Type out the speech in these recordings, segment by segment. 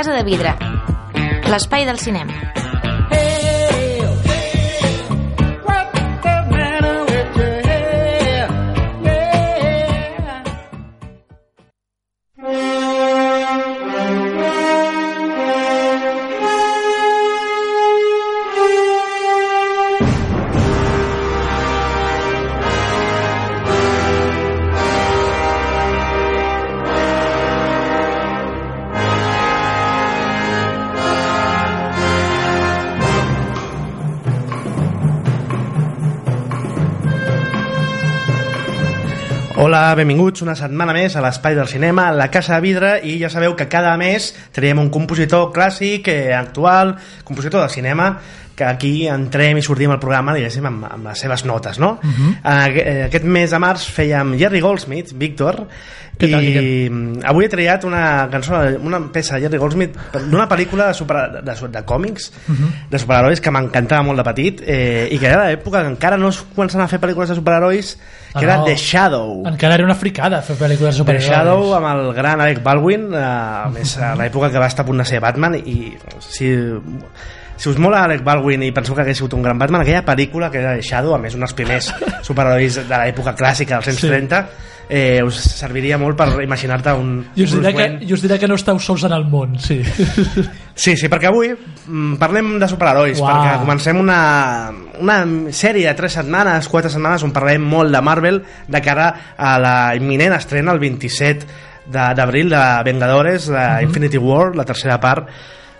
Casa de Vidre. L'espai del cinema. Hola, benvinguts una setmana més a l'Espai del Cinema, a la Casa de Vidre, i ja sabeu que cada mes traiem un compositor clàssic, eh, actual, compositor de cinema, que aquí entrem i sortim al programa, diguéssim, amb, amb les seves notes, no? Uh Mhm. -huh. Aquest mes de març fèiem Jerry Goldsmith, Víctor, Què tal, i Guillem? avui he triat una cançó, una peça de Jerry Goldsmith d'una pel·lícula de, super, de, de còmics, uh Mhm. -huh. de superherois que m'encantava molt de petit eh, i que era l'època que encara no es començaven a fer pel·lícules de superherois que Ah, era no. The Shadow Encara era una fricada fer pel·lícules de The superherois. Shadow amb el gran Alec Baldwin eh, a més a l'època que va estar a punt de ser Batman i si, si us mola Alec Baldwin i penseu que hagués sigut un gran Batman aquella pel·lícula que era The Shadow a més un dels primers superherois de l'època clàssica dels anys Sí. 30 eh, us serviria molt per imaginar-te un I us, diré que. I us diré que no esteu sols en el món, sí. Sí, sí, perquè avui mm, parlem de superherois, Uau. perquè comencem una, una sèrie de 3 setmanes, 4 setmanes, on parlem molt de Marvel de cara a la imminent estrena el 27 de- d'abril de, Vengadores, de Infinity War, la tercera part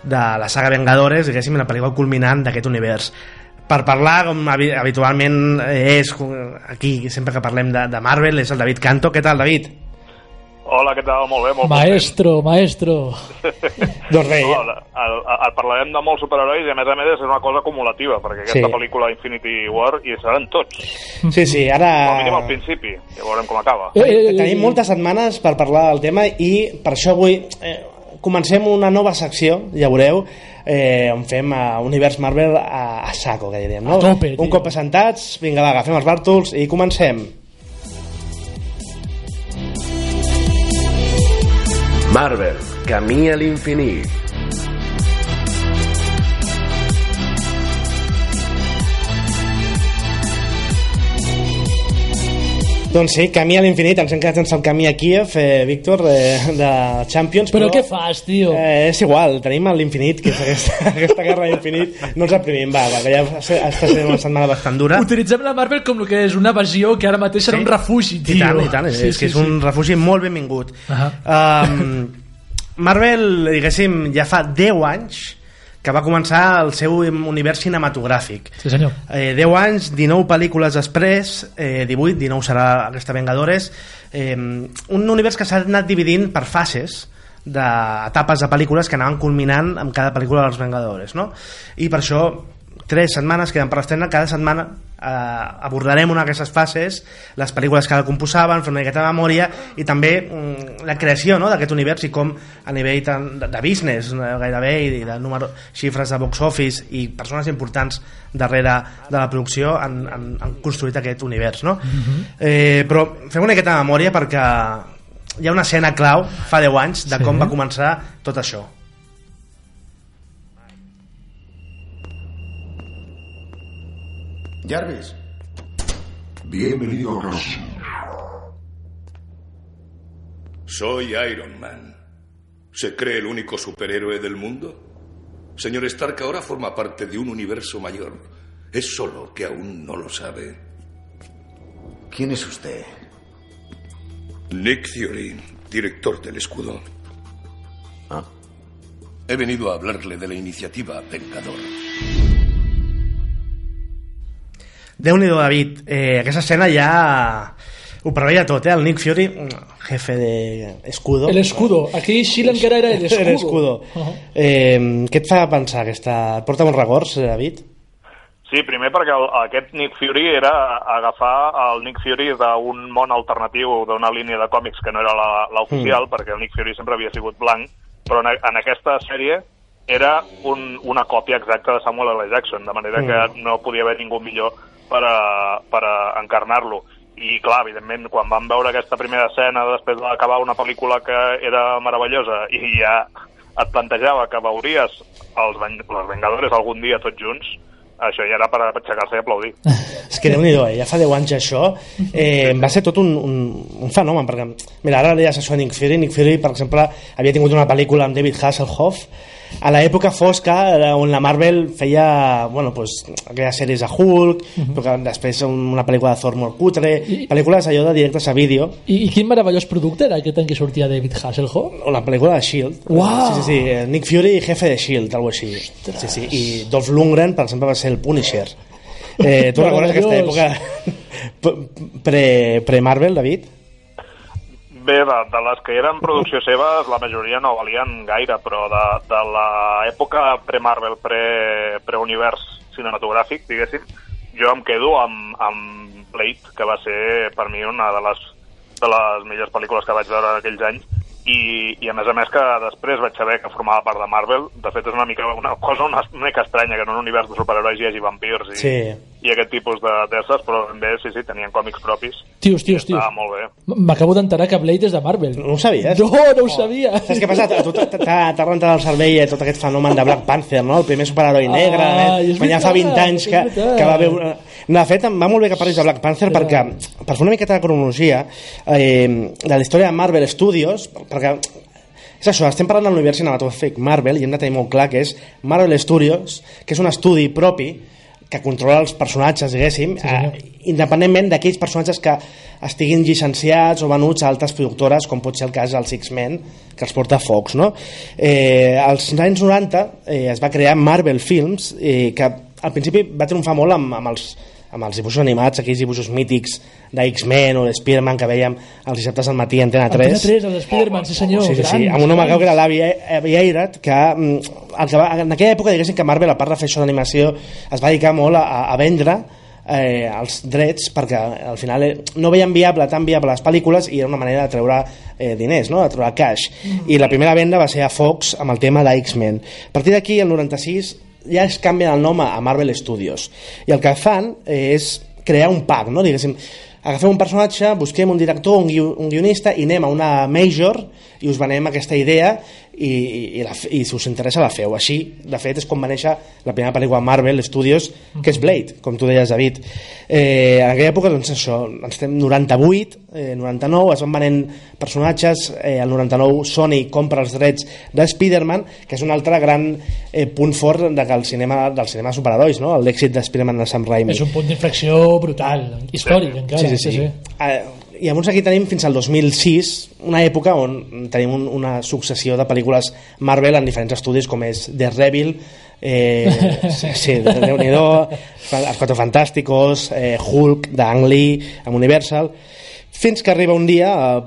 de la saga Vengadores, diguéssim, la pel·lícula culminant d'aquest univers. Per parlar, com habi- habitualment és aquí, sempre que parlem de, de Marvel, és el David Canto. Què tal, David? Hola, què tal? Molt bé, molt maestro, maestro. Doncs bé, content. No, el, el, el, parlarem de molts superherois i a més a més és una cosa acumulativa perquè aquesta Sí. pel·lícula Infinity War hi seran tots, sí, sí, ara... com a mínim al principi ja veurem com acaba Eh, eh, eh, Tenim moltes setmanes per parlar del tema i per això avui eh, comencem una nova secció, ja veureu, eh, on fem eh, Univers Marvel a, a saco, que diríem, no? A tope, Un tio. cop assentats, vinga, va, agafem els bàrtols i comencem. Marvel, camí a l'infinit. Doncs sí, camí a l'infinit, ens hem quedat sense el camí a Kiev, eh, Víctor, eh, de Champions, Però però... què fas, tio? Eh, és igual, tenim l'infinit, que és aquesta, aquesta guerra a l'infinit. No ens reprimim, va, va, que ja està sent una setmana bastant dura. Utilitzem la Marvel com el que és una evasió que ara mateix serà Sí. un refugi, tio. I tant, i tant, és, és que és un refugi molt benvingut. Um, Marvel, diguéssim, ja fa 10 anys que va començar el seu univers cinematogràfic. Sí, senyor. Eh, 10 anys, 19 pel·lícules després, eh, 18, 19 serà aquesta Vengadores, eh, un univers que s'ha anat dividint per fases d'etapes de pel·lícules que anaven culminant amb cada pel·lícula dels Vengadores, no? I per això tres setmanes queden per estrenar, cada setmana eh, abordarem una d'aquestes fases, les pel·lícules que la composaven, fer una miqueta de memòria i també mm, la creació no, d'aquest univers i com a nivell tant de, de business gairebé i de número, xifres de box office i persones importants darrere de la producció han, han, han construït aquest univers no? eh, però fem una miqueta de memòria perquè hi ha una escena clau fa 10 anys de Sí. com va començar tot això Jarvis. Bienvenido a casa. Soy Iron Man. ¿Se cree el único superhéroe del mundo? Señor Stark ahora forma parte de un universo mayor. Es solo que aún no lo sabe. ¿Quién es usted? Nick Fury, director del escudo. Ah. He venido a hablarle de la iniciativa Vengador. Déu nhi David, eh, aquesta escena ja Ho preveia tot, eh? El Nick Fury, jefe de Escudo. El escudo. Aquí Shield encara era el escudo. El escudo. Uh-huh. eh, què et fa pensar aquesta... Et porta uns records, eh, David? Sí, primer perquè el, aquest Nick Fury era agafar el Nick Fury d'un món alternatiu, d'una línia de còmics que no era la- l'oficial, mm. perquè el Nick Fury sempre havia sigut blanc, però en, en aquesta sèrie era un, una còpia exacta de Samuel L. Jackson, de manera Mm. que no podia haver ningú millor per, a, per a encarnar-lo. I clar, evidentment, quan vam veure aquesta primera escena després d'acabar una pel·lícula que era meravellosa i ja et plantejava que veuries els, ven les Vengadores algun dia tots junts, això ja era per aixecar-se i aplaudir. És que déu nhi eh? ja fa 10 anys això eh, va ser tot un, un, un fenomen perquè, mira, ara deies això a Nick Fury Nick Fury, per exemple, havia tingut una pel·lícula amb David Hasselhoff a l'època fosca on la Marvel feia bueno, pues, aquelles sèries de Hulk Mhm. però que després una pel·lícula de Thor molt cutre pel·lícules allò de directes a vídeo I, I quin meravellós producte era aquest en què sortia David Hasselhoff? o la pel·lícula de S.H.I.E.L.D. Uau! Sí, sí, sí, eh, Nick Fury, jefe de S.H.I.E.L.D., algo així. Sí, sí. I Dolph Lundgren, per exemple, va ser el Punisher. Eh, tu recordes aquesta època pre- pre-Marvel, David? Bé, de, de les que eren producció seva, la majoria no valien gaire, però de, de l'època pre-Marvel, pre- pre-univers cinematogràfic, diguéssim, jo em quedo amb, amb Blade, que va ser per mi una de les, de les millors pel·lícules que vaig veure aquells anys, i, i a més a més que després vaig saber que formava part de Marvel de fet és una mica una cosa una, una mica estranya que en un univers de superherois hi hagi vampirs i, Sí. i aquest tipus de- d'éssers però també sí, sí, tenien còmics propis Tios, tios, tios. estava molt bé M'acabo d'enterar que Blade és de Marvel. No ho sabies? No, no ho sabia. Saps què passa? A tu t'ha rentat el cervell eh, tot aquest fenomen de Black Panther, no? El primer superheroi negre, eh? és quan ja fa 20 veritat, anys que, que va veure... De fet, em va molt bé que parlis de Black Panther perquè, per fer una miqueta de cronologia eh, de la història de Marvel Studios, perquè és això, estem parlant de l'univers cinematogràfic Marvel i hem de tenir molt clar que és Marvel Studios, que és un estudi propi que controla els personatges, diguéssim, sí, eh, independentment d'aquells personatges que estiguin llicenciats o venuts a altres productores, com pot ser el cas dels X-Men, que els porta Fox, no? Eh, als anys 90 eh, es va crear Marvel Films, eh, que al principi va triomfar molt amb, amb els amb els dibuixos animats, aquells dibuixos mítics de X-Men o de Spider-Man que veiem els dissabtes al matí a Antena 3 Antena 3, el de Spider-Man, sí senyor. Sí, sí, sí, grans, amb un home grans. que era l'avi Avi Eirat, que, mm, el que va, en aquella època diguéssim que Marvel, a part de fer això d'animació, es va dedicar molt a, a vendre eh, els drets perquè al final eh, no veien viable tan viable les pel·lícules i era una manera de treure eh, diners, no? de treure cash i la primera venda va ser a Fox amb el tema d'X-Men a partir d'aquí, el 96 ja es canvia el nom a Marvel Studios i el que fan eh, és crear un pack no? diguéssim, agafem un personatge, busquem un director, un, un guionista i anem a una major i us venem aquesta idea i, i, la, i si us interessa la feu. Així, de fet, és com va néixer la primera pel·lícula Marvel Studios, que és Blade, com tu deies, David. Eh, en aquella època, doncs això, ens estem 98, eh, 99, es van venent personatges, eh, el 99 Sony compra els drets de Spider-Man, que és un altre gran eh, punt fort de que el cinema, del cinema de superherois, no? l'èxit de Spider-Man de Sam Raimi. És un punt d'inflexió brutal, històric encara. Sí, sí, sí. Eh, I llavors aquí tenim fins al 2006 una època on tenim un, una successió de pel·lícules Marvel en diferents estudis com és Daredevil eh, sí, sí, déu nhi Els Quatre Fantàsticos eh, Hulk, d'Ang Lee amb Universal. Fins que arriba un dia eh,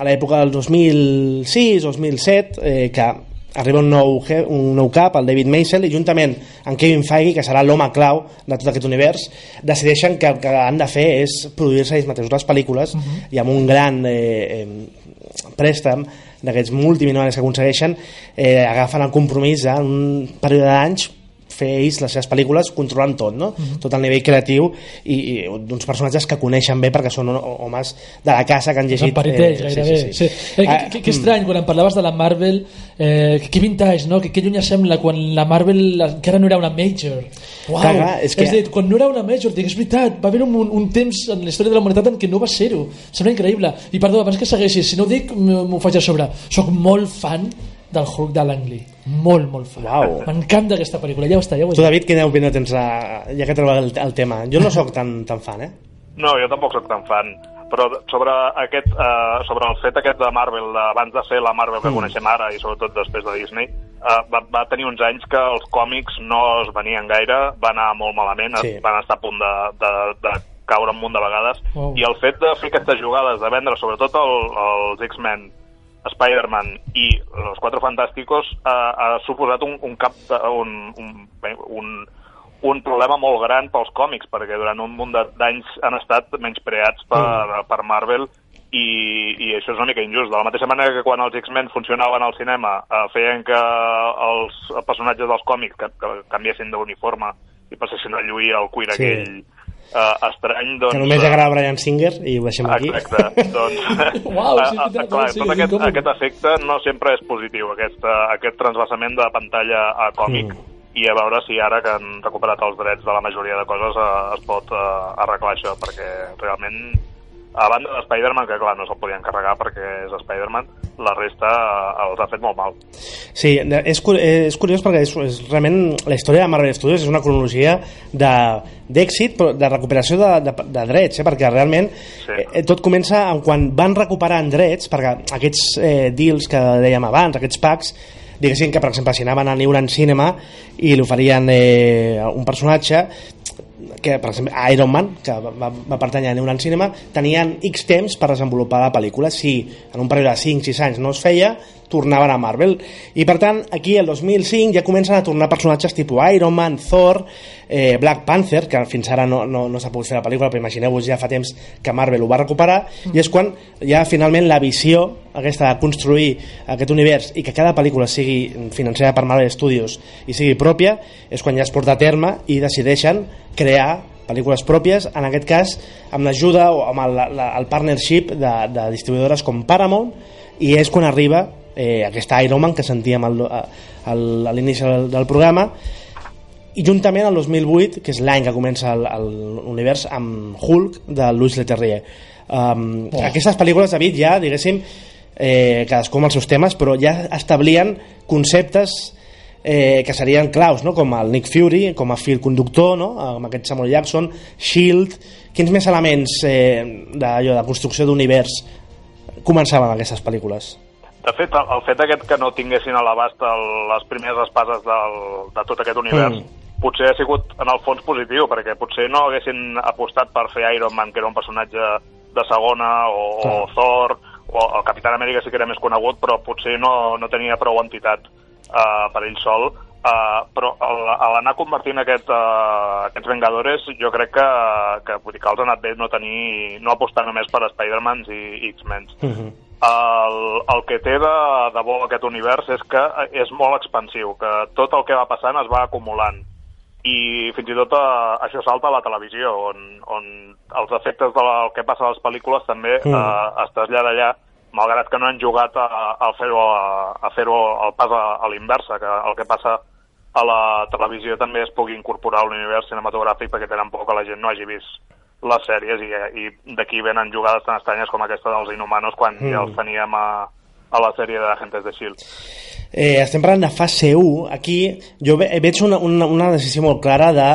a l'època del 2006-2007 eh, que arriba un nou, un nou cap, el David Maisel, i juntament amb Kevin Feige, que serà l'home clau de tot aquest univers, decideixen que el que han de fer és produir-se ells mateixos les pel·lícules uh -huh. i amb un gran eh, eh, préstec d'aquests multimilionaris que aconsegueixen eh, agafen el compromís en un període d'anys fer ells les seves pel·lícules controlant tot, no? Mhm. tot el nivell creatiu i, i d'uns personatges que coneixen bé perquè són homes de la casa que han llegit Desapariteix, gairebé. Sí, sí. Eh, Ah, que, que, que estrany, quan em parlaves de la Marvel, eh, que, vintage, no? Que, que lluny sembla quan la Marvel encara no era una major. Uau! Clar, clar, és que- és dir, quan no era una major, dic, és veritat, va haver un, un temps en la història de la humanitat en què no va ser-ho. Sembla increïble. I perdó, abans que segueixis, si no ho dic, m'ho m'ho faig a sobre. Soc molt fan del Hulk de Langley. Molt, molt fan. Uau. M'encanta aquesta pel·lícula, ja ho està, ja ho he Tu. David, quina opinió tens, a, ja que trobes el, el tema? Jo no sóc tan, tan fan, eh? No, jo tampoc sóc tan fan, però sobre, aquest, eh, sobre el fet aquest de Marvel, abans de ser la Marvel que Mm. coneixem ara i sobretot després de Disney, eh, va, va tenir uns anys que els còmics no es venien gaire, va anar molt malament, Sí. sí. van estar a punt de, de, de caure un munt de vegades. Wow. I el fet de fer aquestes jugades, de vendre sobretot el, els X-Men, Spider-Man i els Quatre Fantàsticos, ha, ha suposat un, un cap de, un, un, un, un problema molt gran pels còmics, perquè durant un munt d'anys han estat menyspreats per, per Marvel i, i això és una mica injust. De la mateixa manera que quan els X-Men funcionaven al cinema eh, feien que els personatges dels còmics que, que canviessin d'uniforme i passessin a lluir el cuir Sí. aquell eh, estrany, doncs... que només eh, agrada Brian Singer i ho deixem aquí Exacte, doncs... Uau, sí, eh, clar, sí, tot aquest, aquest efecte no sempre és positiu, aquest, aquest transvasament de pantalla a còmic, Mm. i a veure si ara que han recuperat els drets de la majoria de coses eh, es pot eh, arreglar això, perquè realment a banda de Spider-Man, que clar, no se'l podien carregar perquè és Spider-Man, la resta eh, els ha fet molt mal. Sí, és, és curiós perquè és, és realment la història de Marvel Studios és una cronologia d'èxit, però de recuperació de, de, de drets, eh? perquè realment Sí. eh, tot comença en quan van recuperant drets, perquè aquests eh, deals que dèiem abans, aquests packs, diguéssim que, per exemple, si anaven a Newland Cinema i li oferien eh, un personatge que, per exemple, Iron Man, que va, va, pertanyar a Newland Cinema, tenien X temps per desenvolupar la pel·lícula. Si en un període de 5-6 anys no es feia, tornaven a Marvel. I, per tant, aquí, el 2005, ja comencen a tornar personatges tipus Iron Man, Thor, eh, Black Panther, que fins ara no, no, no s'ha pogut fer la pel·lícula, però imagineu-vos ja fa temps que Marvel ho va recuperar, i és quan ja finalment la visió aquesta de construir aquest univers i que cada pel·lícula sigui financada per Marvel Studios i sigui pròpia, és quan ja es porta a terme i decideixen crear pel·lícules pròpies, en aquest cas amb l'ajuda o amb el, la, el partnership de, de distribuïdores com Paramount i és quan arriba eh, aquesta Iron Man que sentíem al, al, a l'inici del, del programa i juntament al 2008 que és l'any que comença l'univers amb Hulk de Louis Leterrier um, Oh. aquestes pel·lícules David ja diguéssim eh, cadascú amb els seus temes però ja establien conceptes eh, que serien claus, no? com el Nick Fury, com a fil conductor, no? amb aquest Samuel Jackson, S.H.I.E.L.D., quins més elements eh, d'allò de construcció d'univers començaven aquestes pel·lícules? De fet, el, el fet aquest que no tinguessin a l'abast les primeres espases del, de tot aquest univers Mm. potser ha sigut en el fons positiu, perquè potser no haguessin apostat per fer Iron Man, que era un personatge de segona, o, o. Thor, o el Capitán Amèrica sí que era més conegut, però potser no, no tenia prou entitat uh, per ell sol. Uh, però a l'anar convertint aquest, uh, aquests Vengadores jo crec que, que, vull dir que els ha anat bé no, tenir, no apostar només per Spider-Mans i, i X-Men Uh -huh. el, el que té de, de bo aquest univers és que és molt expansiu, que tot el que va passant es va acumulant i fins i tot eh, això salta a la televisió on, on els efectes del que passa a les pel·lícules també eh, es trasllada allà malgrat que no han jugat a, a fer-ho fer el pas a, a l'inversa, que el que passa a la televisió també es pugui incorporar a l'univers cinematogràfic perquè tenen por que la gent no hagi vist les sèries i, i d'aquí venen jugades tan estranyes com aquesta dels Inhumanos quan Mm. ja els teníem a, a la sèrie d'Agentes de S.H.I.E.L.D. Eh, estem parlant de fase 1. Aquí jo ve, veig una, una, una decisió molt clara de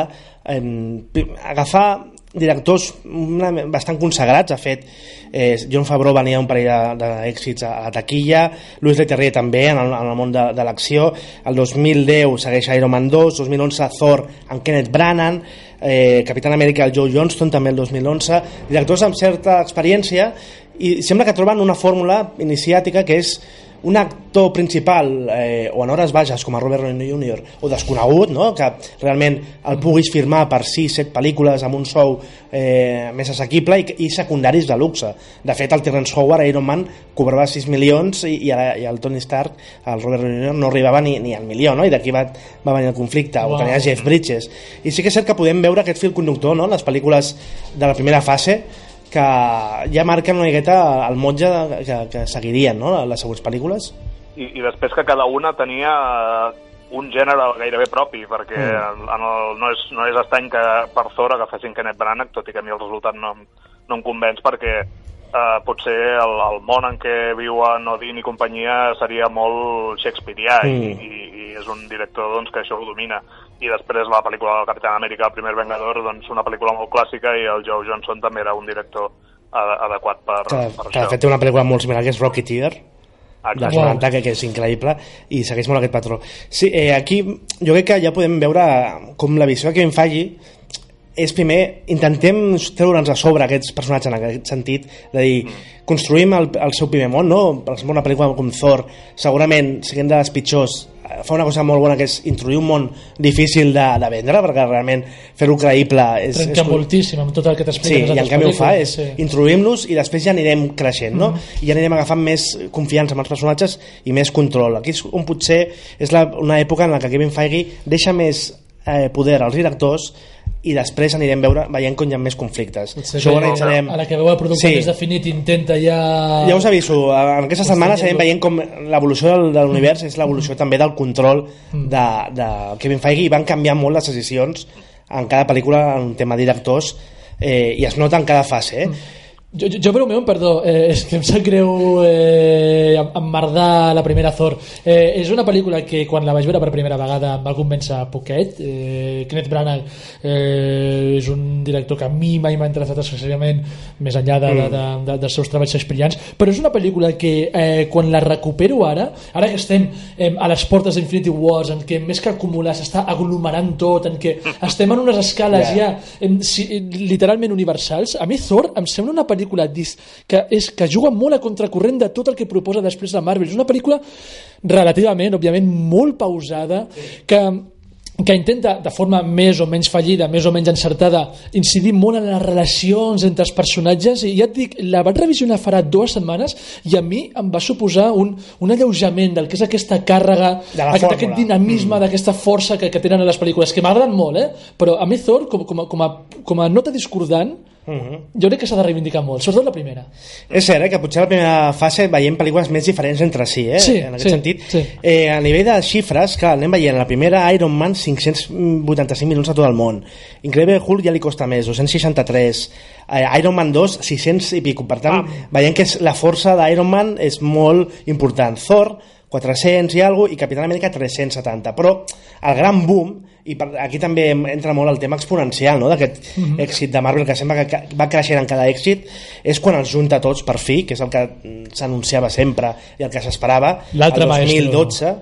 eh, agafar directors una, bastant consagrats. Ha fet eh, John Favreau venia un parell d'èxits a, a la taquilla, Louis Leterrier també en el, en el món de, de l'acció. El 2010 segueix Iron Man 2, 2011 Thor amb Kenneth Branagh, eh, Capitán Amèrica el Joe Johnston també el 2011. Directors amb certa experiència i sembla que troben una fórmula iniciàtica que és un actor principal eh, o en hores baixes com a Robert Downey Jr. o desconegut, no? que realment el puguis firmar per 6-7 pel·lícules amb un sou eh, més assequible i, i secundaris de luxe. De fet, el Terrence Howard, Iron Man, cobrava 6 milions i, i, ara- i el Tony Stark, el Robert Downey Jr. no arribava ni, ni al milió, no? i d'aquí va, va venir el conflicte, Wow. o tenia Jeff Bridges. I sí que és cert que podem veure aquest fil conductor no? les pel·lícules de la primera fase que ja marquen una miqueta el motge que, que seguirien no? les següents pel·lícules. I, i després que cada una tenia un gènere gairebé propi, perquè Mm. en el, no, és, no és estrany que per Thor agafessin Kenneth Branagh, tot i que a mi el resultat no, no em convenç, perquè eh, potser el, el món en què viuen Odin i companyia seria molt shakespearià Mm. i, i és un director doncs, que això ho domina. I després la pel·lícula del Capitán Amèrica, el primer Vengador, doncs una pel·lícula molt clàssica i el Joe Johnson també era un director ad adequat per, Que, per que de això. fet té una pel·lícula molt similar que és dels Exacte. 90 que, que és increïble i segueix molt aquest patró sí, eh, aquí jo crec que ja podem veure com la visió de Kevin Feige és primer, intentem treure'ns a sobre aquests personatges en aquest sentit, de dir, construïm el, el seu primer món, no? Per exemple, una pel·lícula com Thor, segurament, siguent de les pitjors, fa una cosa molt bona que és introduir un món difícil de, de vendre, perquè realment fer-ho creïble és... Trenca és, moltíssim amb tot el que Sí, t'expliquen i en canvi ho fa, és sí. introduïm-los i després ja anirem creixent, no? I ja anirem agafant més confiança amb els personatges i més control. Aquí és on potser és la, una època en la que Kevin Feige deixa més eh, poder als directors i després anirem veure, veient com hi ha més conflictes. Potser Això ho analitzarem. a la que veu el producte Sí. més definit intenta ja... Ja us aviso, en aquesta setmana Estem estarem veient com l'evolució del, de l'univers és l'evolució també del control de, de Kevin Feige i van canviar molt les decisions en cada pel·lícula en un tema directors eh, i es nota en cada fase eh? Jo, jo, jo per un meu, perdó, eh, és que em sap greu eh, emmerdar la primera Thor. Eh, és una pel·lícula que quan la vaig veure per primera vegada em va convèncer poquet. Eh, Kenneth Branagh eh, és un director que a mi mai m'ha interessat excessivament més enllà de, de, de, de, dels seus treballs brillants, però és una pel·lícula que eh, quan la recupero ara, ara que estem eh, a les portes d'Infinity Wars, en què més que acumular s'està aglomerant tot, en què estem en unes escales Ja. ja em, si, literalment universals a mi Thor em sembla una pel·lícula dis, que, és, que juga molt a contracorrent de tot el que proposa després la Marvel és una pel·lícula relativament, òbviament molt pausada que que intenta de forma més o menys fallida, més o menys encertada, incidir molt en les relacions entre els personatges i ja et dic, la vaig revisionar farà dues setmanes i a mi em va suposar un, un alleujament del que és aquesta càrrega, aquest, aquest dinamisme, mm. d'aquesta força que, que tenen a les pel·lícules, que m'agraden molt, eh? però a mi Thor, com, com, a, com, a, com a nota discordant, jo crec que s'ha de reivindicar molt, sobretot la primera. És cert eh, que potser a la primera fase veiem pel·lícules més diferents entre si, eh? Sí, en aquest sí, sentit. sí. Eh, a nivell de xifres, clar, anem veient la primera Iron Man 585 milions a tot el món. Increïble Hulk ja li costa més, 263. Eh, Iron Man 2, 600 i pico. Per tant, veiem que és, la força d'Iron Man és molt important. Thor, 400 i alguna i Capitán Amèrica 370 però el gran boom i per, aquí també entra molt el tema exponencial no? d'aquest Mhm. èxit de Marvel que sembla que va creixent en cada èxit és quan els junta tots per fi que és el que mm, s'anunciava sempre i el que s'esperava el maestro. 2012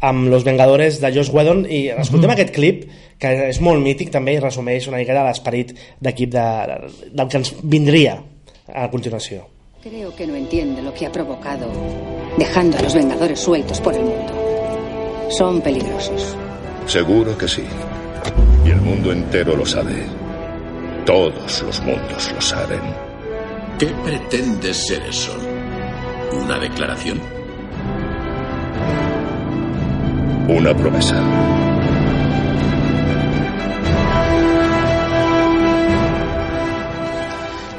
amb Los Vengadores de Josh Whedon i escoltem Mhm. aquest clip que és molt mític també i resumeix una mica de l'esperit d'equip de, del que ens vindria a continuació Creo que no entiende lo que ha provocado dejando a los Vengadores sueltos por el mundo. Son peligrosos. Seguro que sí. Y el mundo entero lo sabe. Todos los mundos lo saben. ¿Qué pretende ser eso? ¿Una declaración? Una promesa.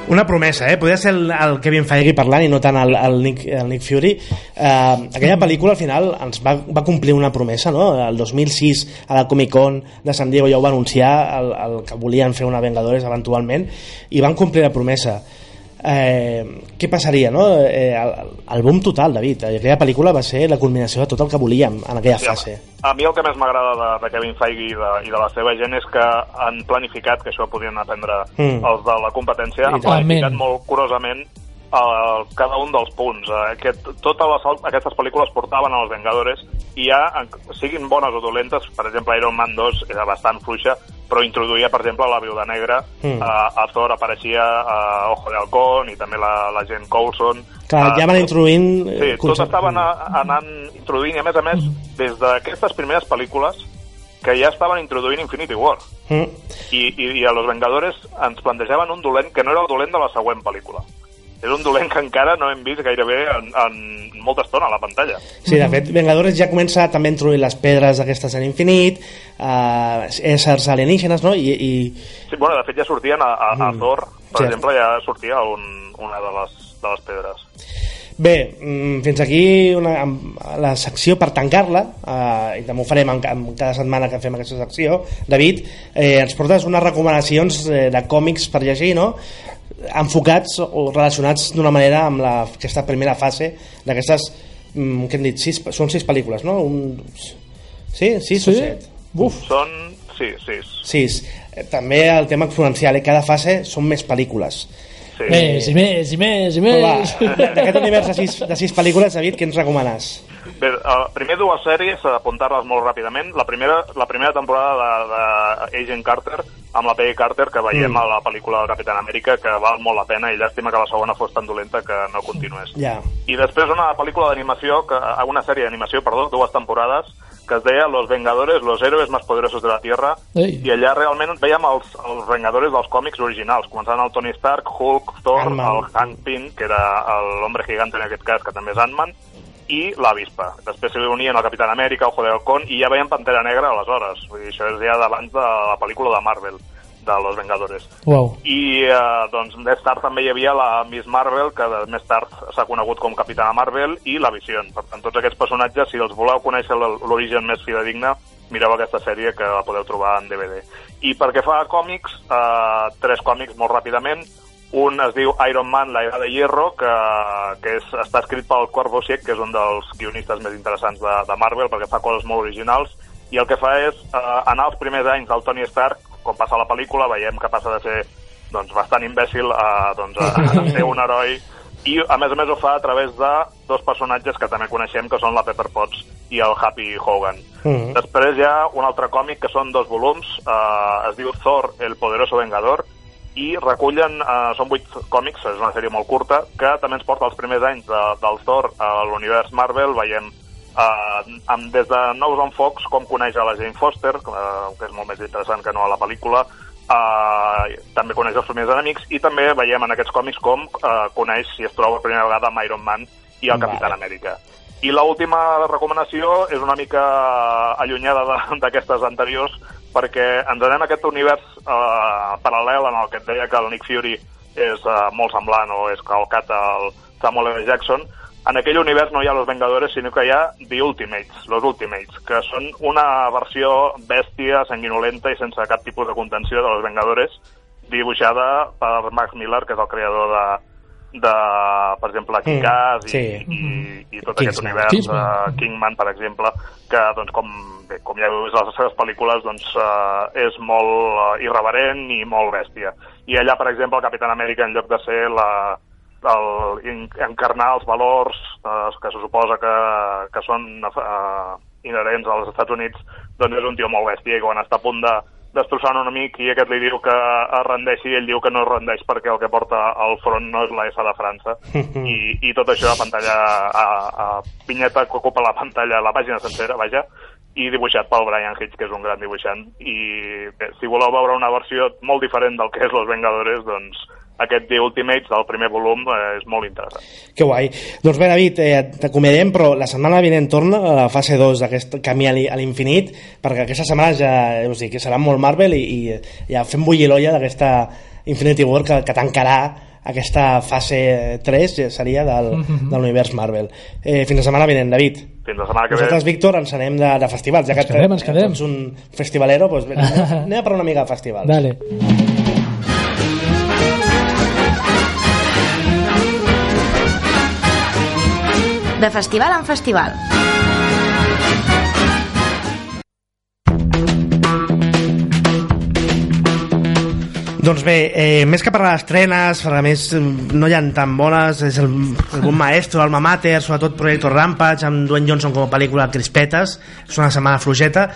Una promesa, eh? Podria ser el, el Kevin Feige parlant i no tant el, el, Nick, el Nick Fury. Eh, aquella pel·lícula al final ens va, va complir una promesa, no? El 2006 a la Comic Con de San Diego ja ho va anunciar el, el que volien fer una Vengadores eventualment i van complir la promesa. Eh, què passaria, no? Eh, el, el boom total, David. Aquella pel·lícula va ser la culminació de tot el que volíem en aquella Sí, fase. A mi el que més m'agrada de, de Kevin Feige i de, i de la seva gent és que han planificat, que això podien aprendre Mm. els de la competència, han planificat molt curosament el, cada un dels punts. Eh, Aquest, totes les, aquestes pel·lícules portaven als Vengadores i ja, siguin bones o dolentes, per exemple, Iron Man 2 era bastant fluixa, però introduïa, per exemple, la Viuda Negra, Mm. a, a Thor apareixia a Ojo de Halcón i també la, la Jane Coulson. Clar, Eh, ja van introduint... Sí, eh, tot estaven a, anant introduint, i a més a més, des d'aquestes primeres pel·lícules, que ja estaven introduint Infinity War. Mm. I, i, i a Los Vengadores ens plantejaven un dolent que no era el dolent de la següent pel·lícula. És un dolent que encara no hem vist gairebé en, en molta estona a la pantalla. Sí, de fet, Vengadores ja comença també a introduir les pedres aquestes en infinit, eh, éssers alienígenes, no? I, i Sí, bueno, de fet ja sortien a, a, a Mm. Thor, per Sí. exemple, ja sortia un, una de les, de les pedres. Bé, mm, fins aquí una, la secció per tancar-la, eh, i també ho farem en, en cada setmana que fem aquesta secció. David, eh, ens portes unes recomanacions eh, de còmics per llegir, no? Enfocats o relacionats d'una manera amb la, aquesta primera fase d'aquestes, mm, què hem dit, sis, són sis pel·lícules, no? Un, sí? Sis o Sí? set? Uf, Són, sí, sis. Sis. Eh, També el tema exponencial, eh? cada fase són més pel·lícules. Sí. Més, i més, i més, i Va, més. d'aquest univers de sis, de sis pel·lícules, David, què ens recomanes? Bé, uh, primer dues sèries, a apuntar-les molt ràpidament. La primera, la primera temporada d'Agent Carter, amb la Peggy Carter, que veiem Mm. a la pel·lícula del Capitán Amèrica, que val molt la pena, i llàstima que la segona fos tan dolenta que no continués. Ja. I després una pel·lícula d'animació, que una sèrie d'animació, perdó, dues temporades, que es deia Los Vengadores, los héroes más poderosos de la Tierra, Ei. i allà realment veiem els, els Vengadores dels còmics originals, començant el Tony Stark, Hulk, Thor, el Hank Pym, que era l'home gigante en aquest cas, que també és Ant-Man, i l'avispa. Després s'hi unien el Capitán Amèrica, Ojo de Halcón, i ja veiem Pantera Negra aleshores. Vull dir, això és ja d'abans de la pel·lícula de Marvel, de Los Vengadores. Uau. I eh, doncs, més tard també hi havia la Miss Marvel, que més tard s'ha conegut com Capitana Marvel, i la Vision. Per tant, tots aquests personatges, si els voleu conèixer l'origen més fidedigne, mireu aquesta sèrie que la podeu trobar en DVD. I perquè fa a còmics, eh, tres còmics molt ràpidament. Un es diu Iron Man, la era de hierro, que, que és, està escrit pel Cuervo Sieg, que és un dels guionistes més interessants de, de Marvel, perquè fa coses molt originals, i el que fa és eh, anar als primers anys del Tony Stark, com passa la pel·lícula, veiem que passa de ser doncs, bastant imbècil a, doncs, a, a ser un heroi i a més a més ho fa a través de dos personatges que també coneixem que són la Pepper Potts i el Happy Hogan. Mhm. Després hi ha un altre còmic que són dos volums, eh, es diu Thor, el poderoso vengador, i recullen, eh, són vuit còmics, és una sèrie molt curta, que també ens porta als primers anys de, del Thor a l'univers Marvel, veiem eh, amb, des de nous enfocs com coneix a la Jane Foster, eh, que és molt més interessant que no a la pel·lícula, eh, també coneix els primers enemics i també veiem en aquests còmics com eh, coneix, si es troba per primera vegada, amb Iron Man i el Capitán Amèrica. I l'última recomanació és una mica allunyada de- d'aquestes anteriors perquè ens anem a aquest univers eh, paral·lel en el que et deia que el Nick Fury és eh, molt semblant o és calcat al Samuel L. Jackson. En aquell univers no hi ha los Vengadores, sinó que hi ha The Ultimates, los Ultimates, que són una versió bèstia, sanguinolenta i sense cap tipus de contenció de los Vengadores, dibuixada per Max Miller, que és el creador de, de per exemple, Mm, Kick-Ass sí. i, i, i tot aquest Kingsman. univers, Kingsman. uh, Kingman, per exemple, que, doncs, com, bé, com ja heu vist a les seves pel·lícules, doncs, uh, és molt uh, irreverent i molt bèstia. I allà, per exemple, el Capitán Amèrica, en lloc de ser la, el, encarnar els valors eh, que se suposa que, que són eh, inherents als Estats Units, doncs és un tio molt bèstia i quan està a punt de destrossar un enemic i aquest li diu que es rendeixi i ell diu que no es rendeix perquè el que porta al front no és la S de França. I, i tot això a pantalla a, a vinyeta que ocupa la pantalla la pàgina sencera, vaja i dibuixat pel Brian Hitch, que és un gran dibuixant. I bé, si voleu veure una versió molt diferent del que és Los Vengadores doncs aquest The Ultimates del primer volum eh, és molt interessant. Que guai. Doncs bé, David, eh, t'acomiadem, però la setmana vinent torna a la fase 2 d'aquest camí a l'in- a l'infinit, perquè aquesta setmana ja, us dic, que serà molt Marvel i, i ja fem bullir l'olla d'aquesta Infinity War que, que tancarà aquesta fase 3 ja seria del, Mhm. de l'univers Marvel. Eh, fins la setmana vinent, David. Fins la setmana que ve. Nosaltres, Víctor, ens anem de, de festivals. Ja que Ens quedem, ens quedem. ets un festivalero, doncs bé, anem, anem a per una mica de festivals. Dale. De festival en festival. Doncs bé, eh, més que parlar d'estrenes, a més no hi ha tan bones, és el, el bon maestro, Alma Mater, sobretot Projecto Rampage, amb Dwayne Johnson com a pel·lícula crispetes, és una setmana flojeta.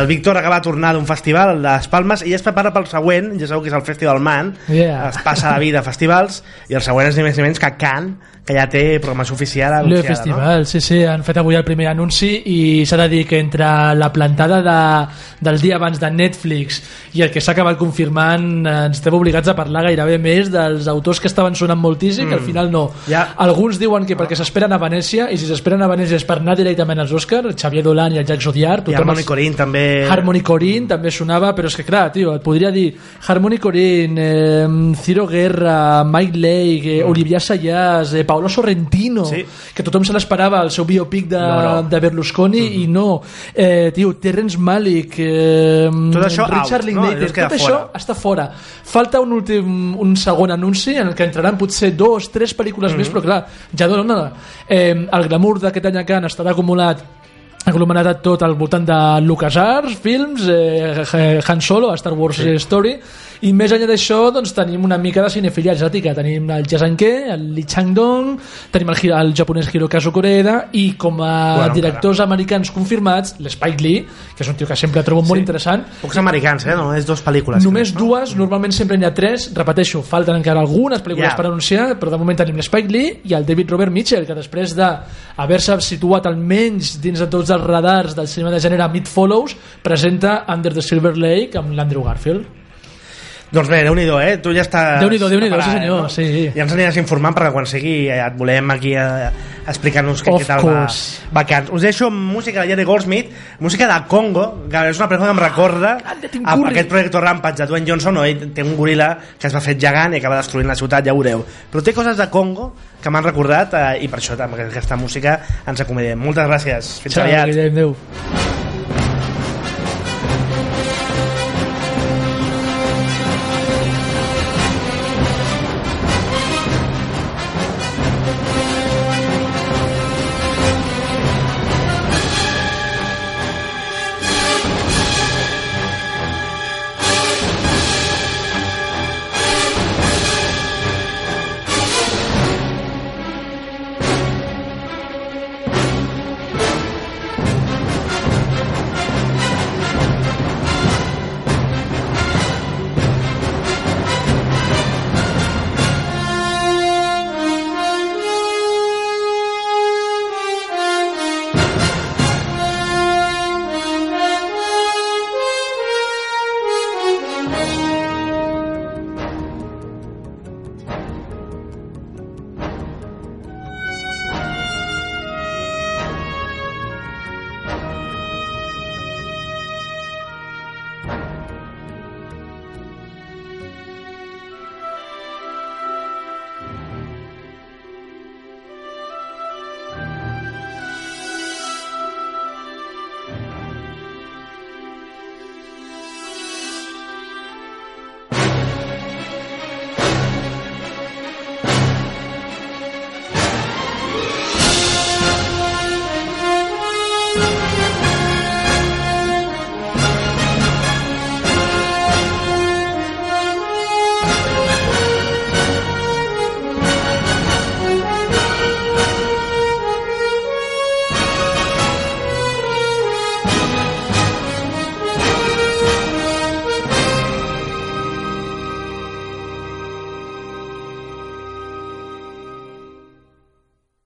El Víctor acaba de tornar d'un festival, el de les Palmes, i es prepara pel següent, ja sabeu que és el Festival Man, Yeah. es passa la vida a festivals, i el següent és ni més ni menys que Cannes, que ja té programació oficial anunciada, Festival, sí, sí, han fet avui el primer anunci i s'ha de dir que entre la plantada de, del dia abans de Netflix i el que s'ha acabat confirmant eh, ens estem obligats a parlar gairebé més dels autors que estaven sonant moltíssim que al Mm. final no. Ja. Alguns diuen que perquè s'esperen a Venècia i si s'esperen a Venècia és per anar directament als Oscars, Xavier Dolan i el Jacques no? I Harmony els- Corinne també... Harmony Corinne també sonava, però és que clar, tio, et podria dir Harmony Corinne, eh, Ciro Guerra, Mike Lake, eh, Olivier Sayas, eh, Paolo Sorrentino, Sí. que tothom se l'esperava, el seu biopic de, No, no. de Berlusconi, i no. Eh, tio, Terrence Malick, eh, Tot això Richard out, no? Linklater, queda tot fora. això està fora. Falta un últim, un segon anunci en el que entraran potser dos, tres pel·lícules més, però clar, ja dona... Eh, el glamour d'aquest any a Cannes estarà acumulat aglomerat tot al voltant de LucasArts, films, eh, Han Solo, Star Wars Sí. Story, I més enllà d'això, doncs, tenim una mica de cinefilia exòtica. Tenim el Jasanke, el Lee Chang-dong, tenim el, el japonès Hirokazu Koreeda i com a Bueno, directors americans confirmats, l'Spike Lee, que és un tio que sempre trobo molt Sí. interessant, Pocs americans, eh? Només dos pel·lícules. Només crec, no? dues, normalment sempre n'hi ha tres, repeteixo, falten encara algunes pel·lícules Ja. per anunciar, però de moment tenim l'Spike Lee i el David Robert Mitchell, que després d'haver-se situat almenys dins de tots els radars del cinema de gènere Mid Follows, presenta Under the Silver Lake amb l'Andrew Garfield. Doncs bé, déu nhi eh? Tu ja estàs... Déu-n'hi-do, Déu-n'hi-do, sí preparat, senyor, sí. Ja ens aniràs informant perquè quan sigui eh, et volem aquí eh, explicar-nos què, què tal va, course. vacants. Us deixo amb música de Jerry Goldsmith, música de Congo, que és una pel·lícula que em recorda Tim a, aquest projecte Rampage de Dwayne Johnson, on ell té un goril·la que es va fet gegant i acaba destruint la ciutat, ja ho veureu. Però té coses de Congo que m'han recordat eh, i per això també aquesta música ens acomiadem. Moltes gràcies. Fins Ciao, aviat. Guillem, adéu.